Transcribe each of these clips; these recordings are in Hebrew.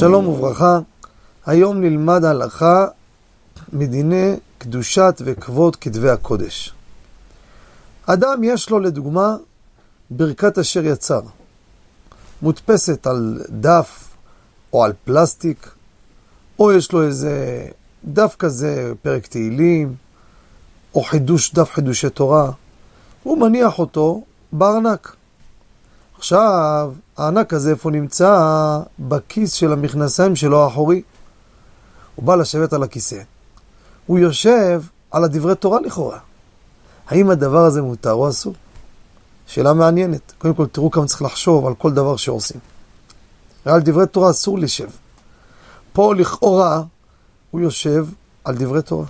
שלום וברכה, היום נלמד הלכה מדיני קדושת וכבוד כתבי הקודש. אדם יש לו לדוגמה ברכת אשר יצר, מודפסת על דף או על פלסטיק, או יש לו איזה דף כזה, פרק תהילים, או חידוש, דף חידושי תורה, הוא מניח אותו בארנק. עכשיו, הענק הזה איפה נמצא? בכיס של המכנסיים שלו האחורי. הוא בא לשבת על הכיסא. הוא יושב על הדברי תורה לכאורה. האם הדבר הזה מותר או אסור? שאלה מעניינת. קודם כל, תראו כמה צריך לחשוב על כל דבר שעושים. על דברי תורה אסור לשב. פה לכאורה הוא יושב על דברי תורה.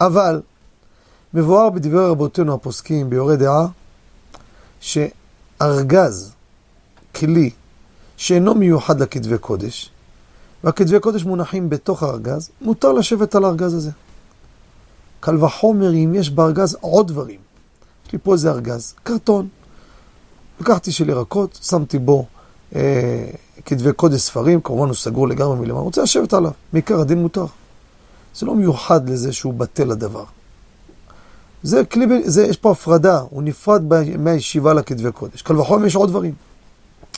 אבל מבואר בדברי רבותינו הפוסקים ביורי דעה, שארגז, כלי, שאינו מיוחד לכתבי קודש, והכתבי קודש מונחים בתוך הארגז, מותר לשבת על הארגז הזה. קל וחומר אם יש בארגז עוד דברים. יש לי פה איזה ארגז, קרטון. לקחתי של ירקות, שמתי בו אה, כתבי קודש ספרים, כמובן הוא סגור לגמרי מלמעלה, רוצה לשבת עליו, מעיקר הדין מותר. זה לא מיוחד לזה שהוא בטל הדבר. זה כלי, זה, יש פה הפרדה, הוא נפרד מהישיבה לכתבי קודש. קל וחומר יש עוד דברים.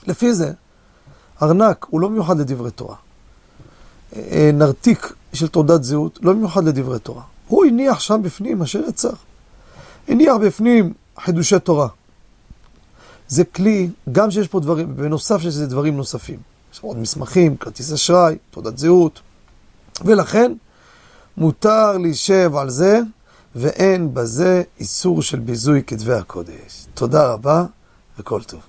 לפי זה, ארנק הוא לא מיוחד לדברי תורה. אה, נרתיק של תעודת זהות לא מיוחד לדברי תורה. הוא הניח שם בפנים אשר יצר. הניח בפנים חידושי תורה. זה כלי, גם שיש פה דברים, בנוסף שיש לזה דברים נוספים. יש עוד מסמכים, כרטיס אשראי, תעודת זהות. ולכן, מותר להישב על זה, ואין בזה איסור של ביזוי כתבי הקודש. תודה רבה, וכל טוב.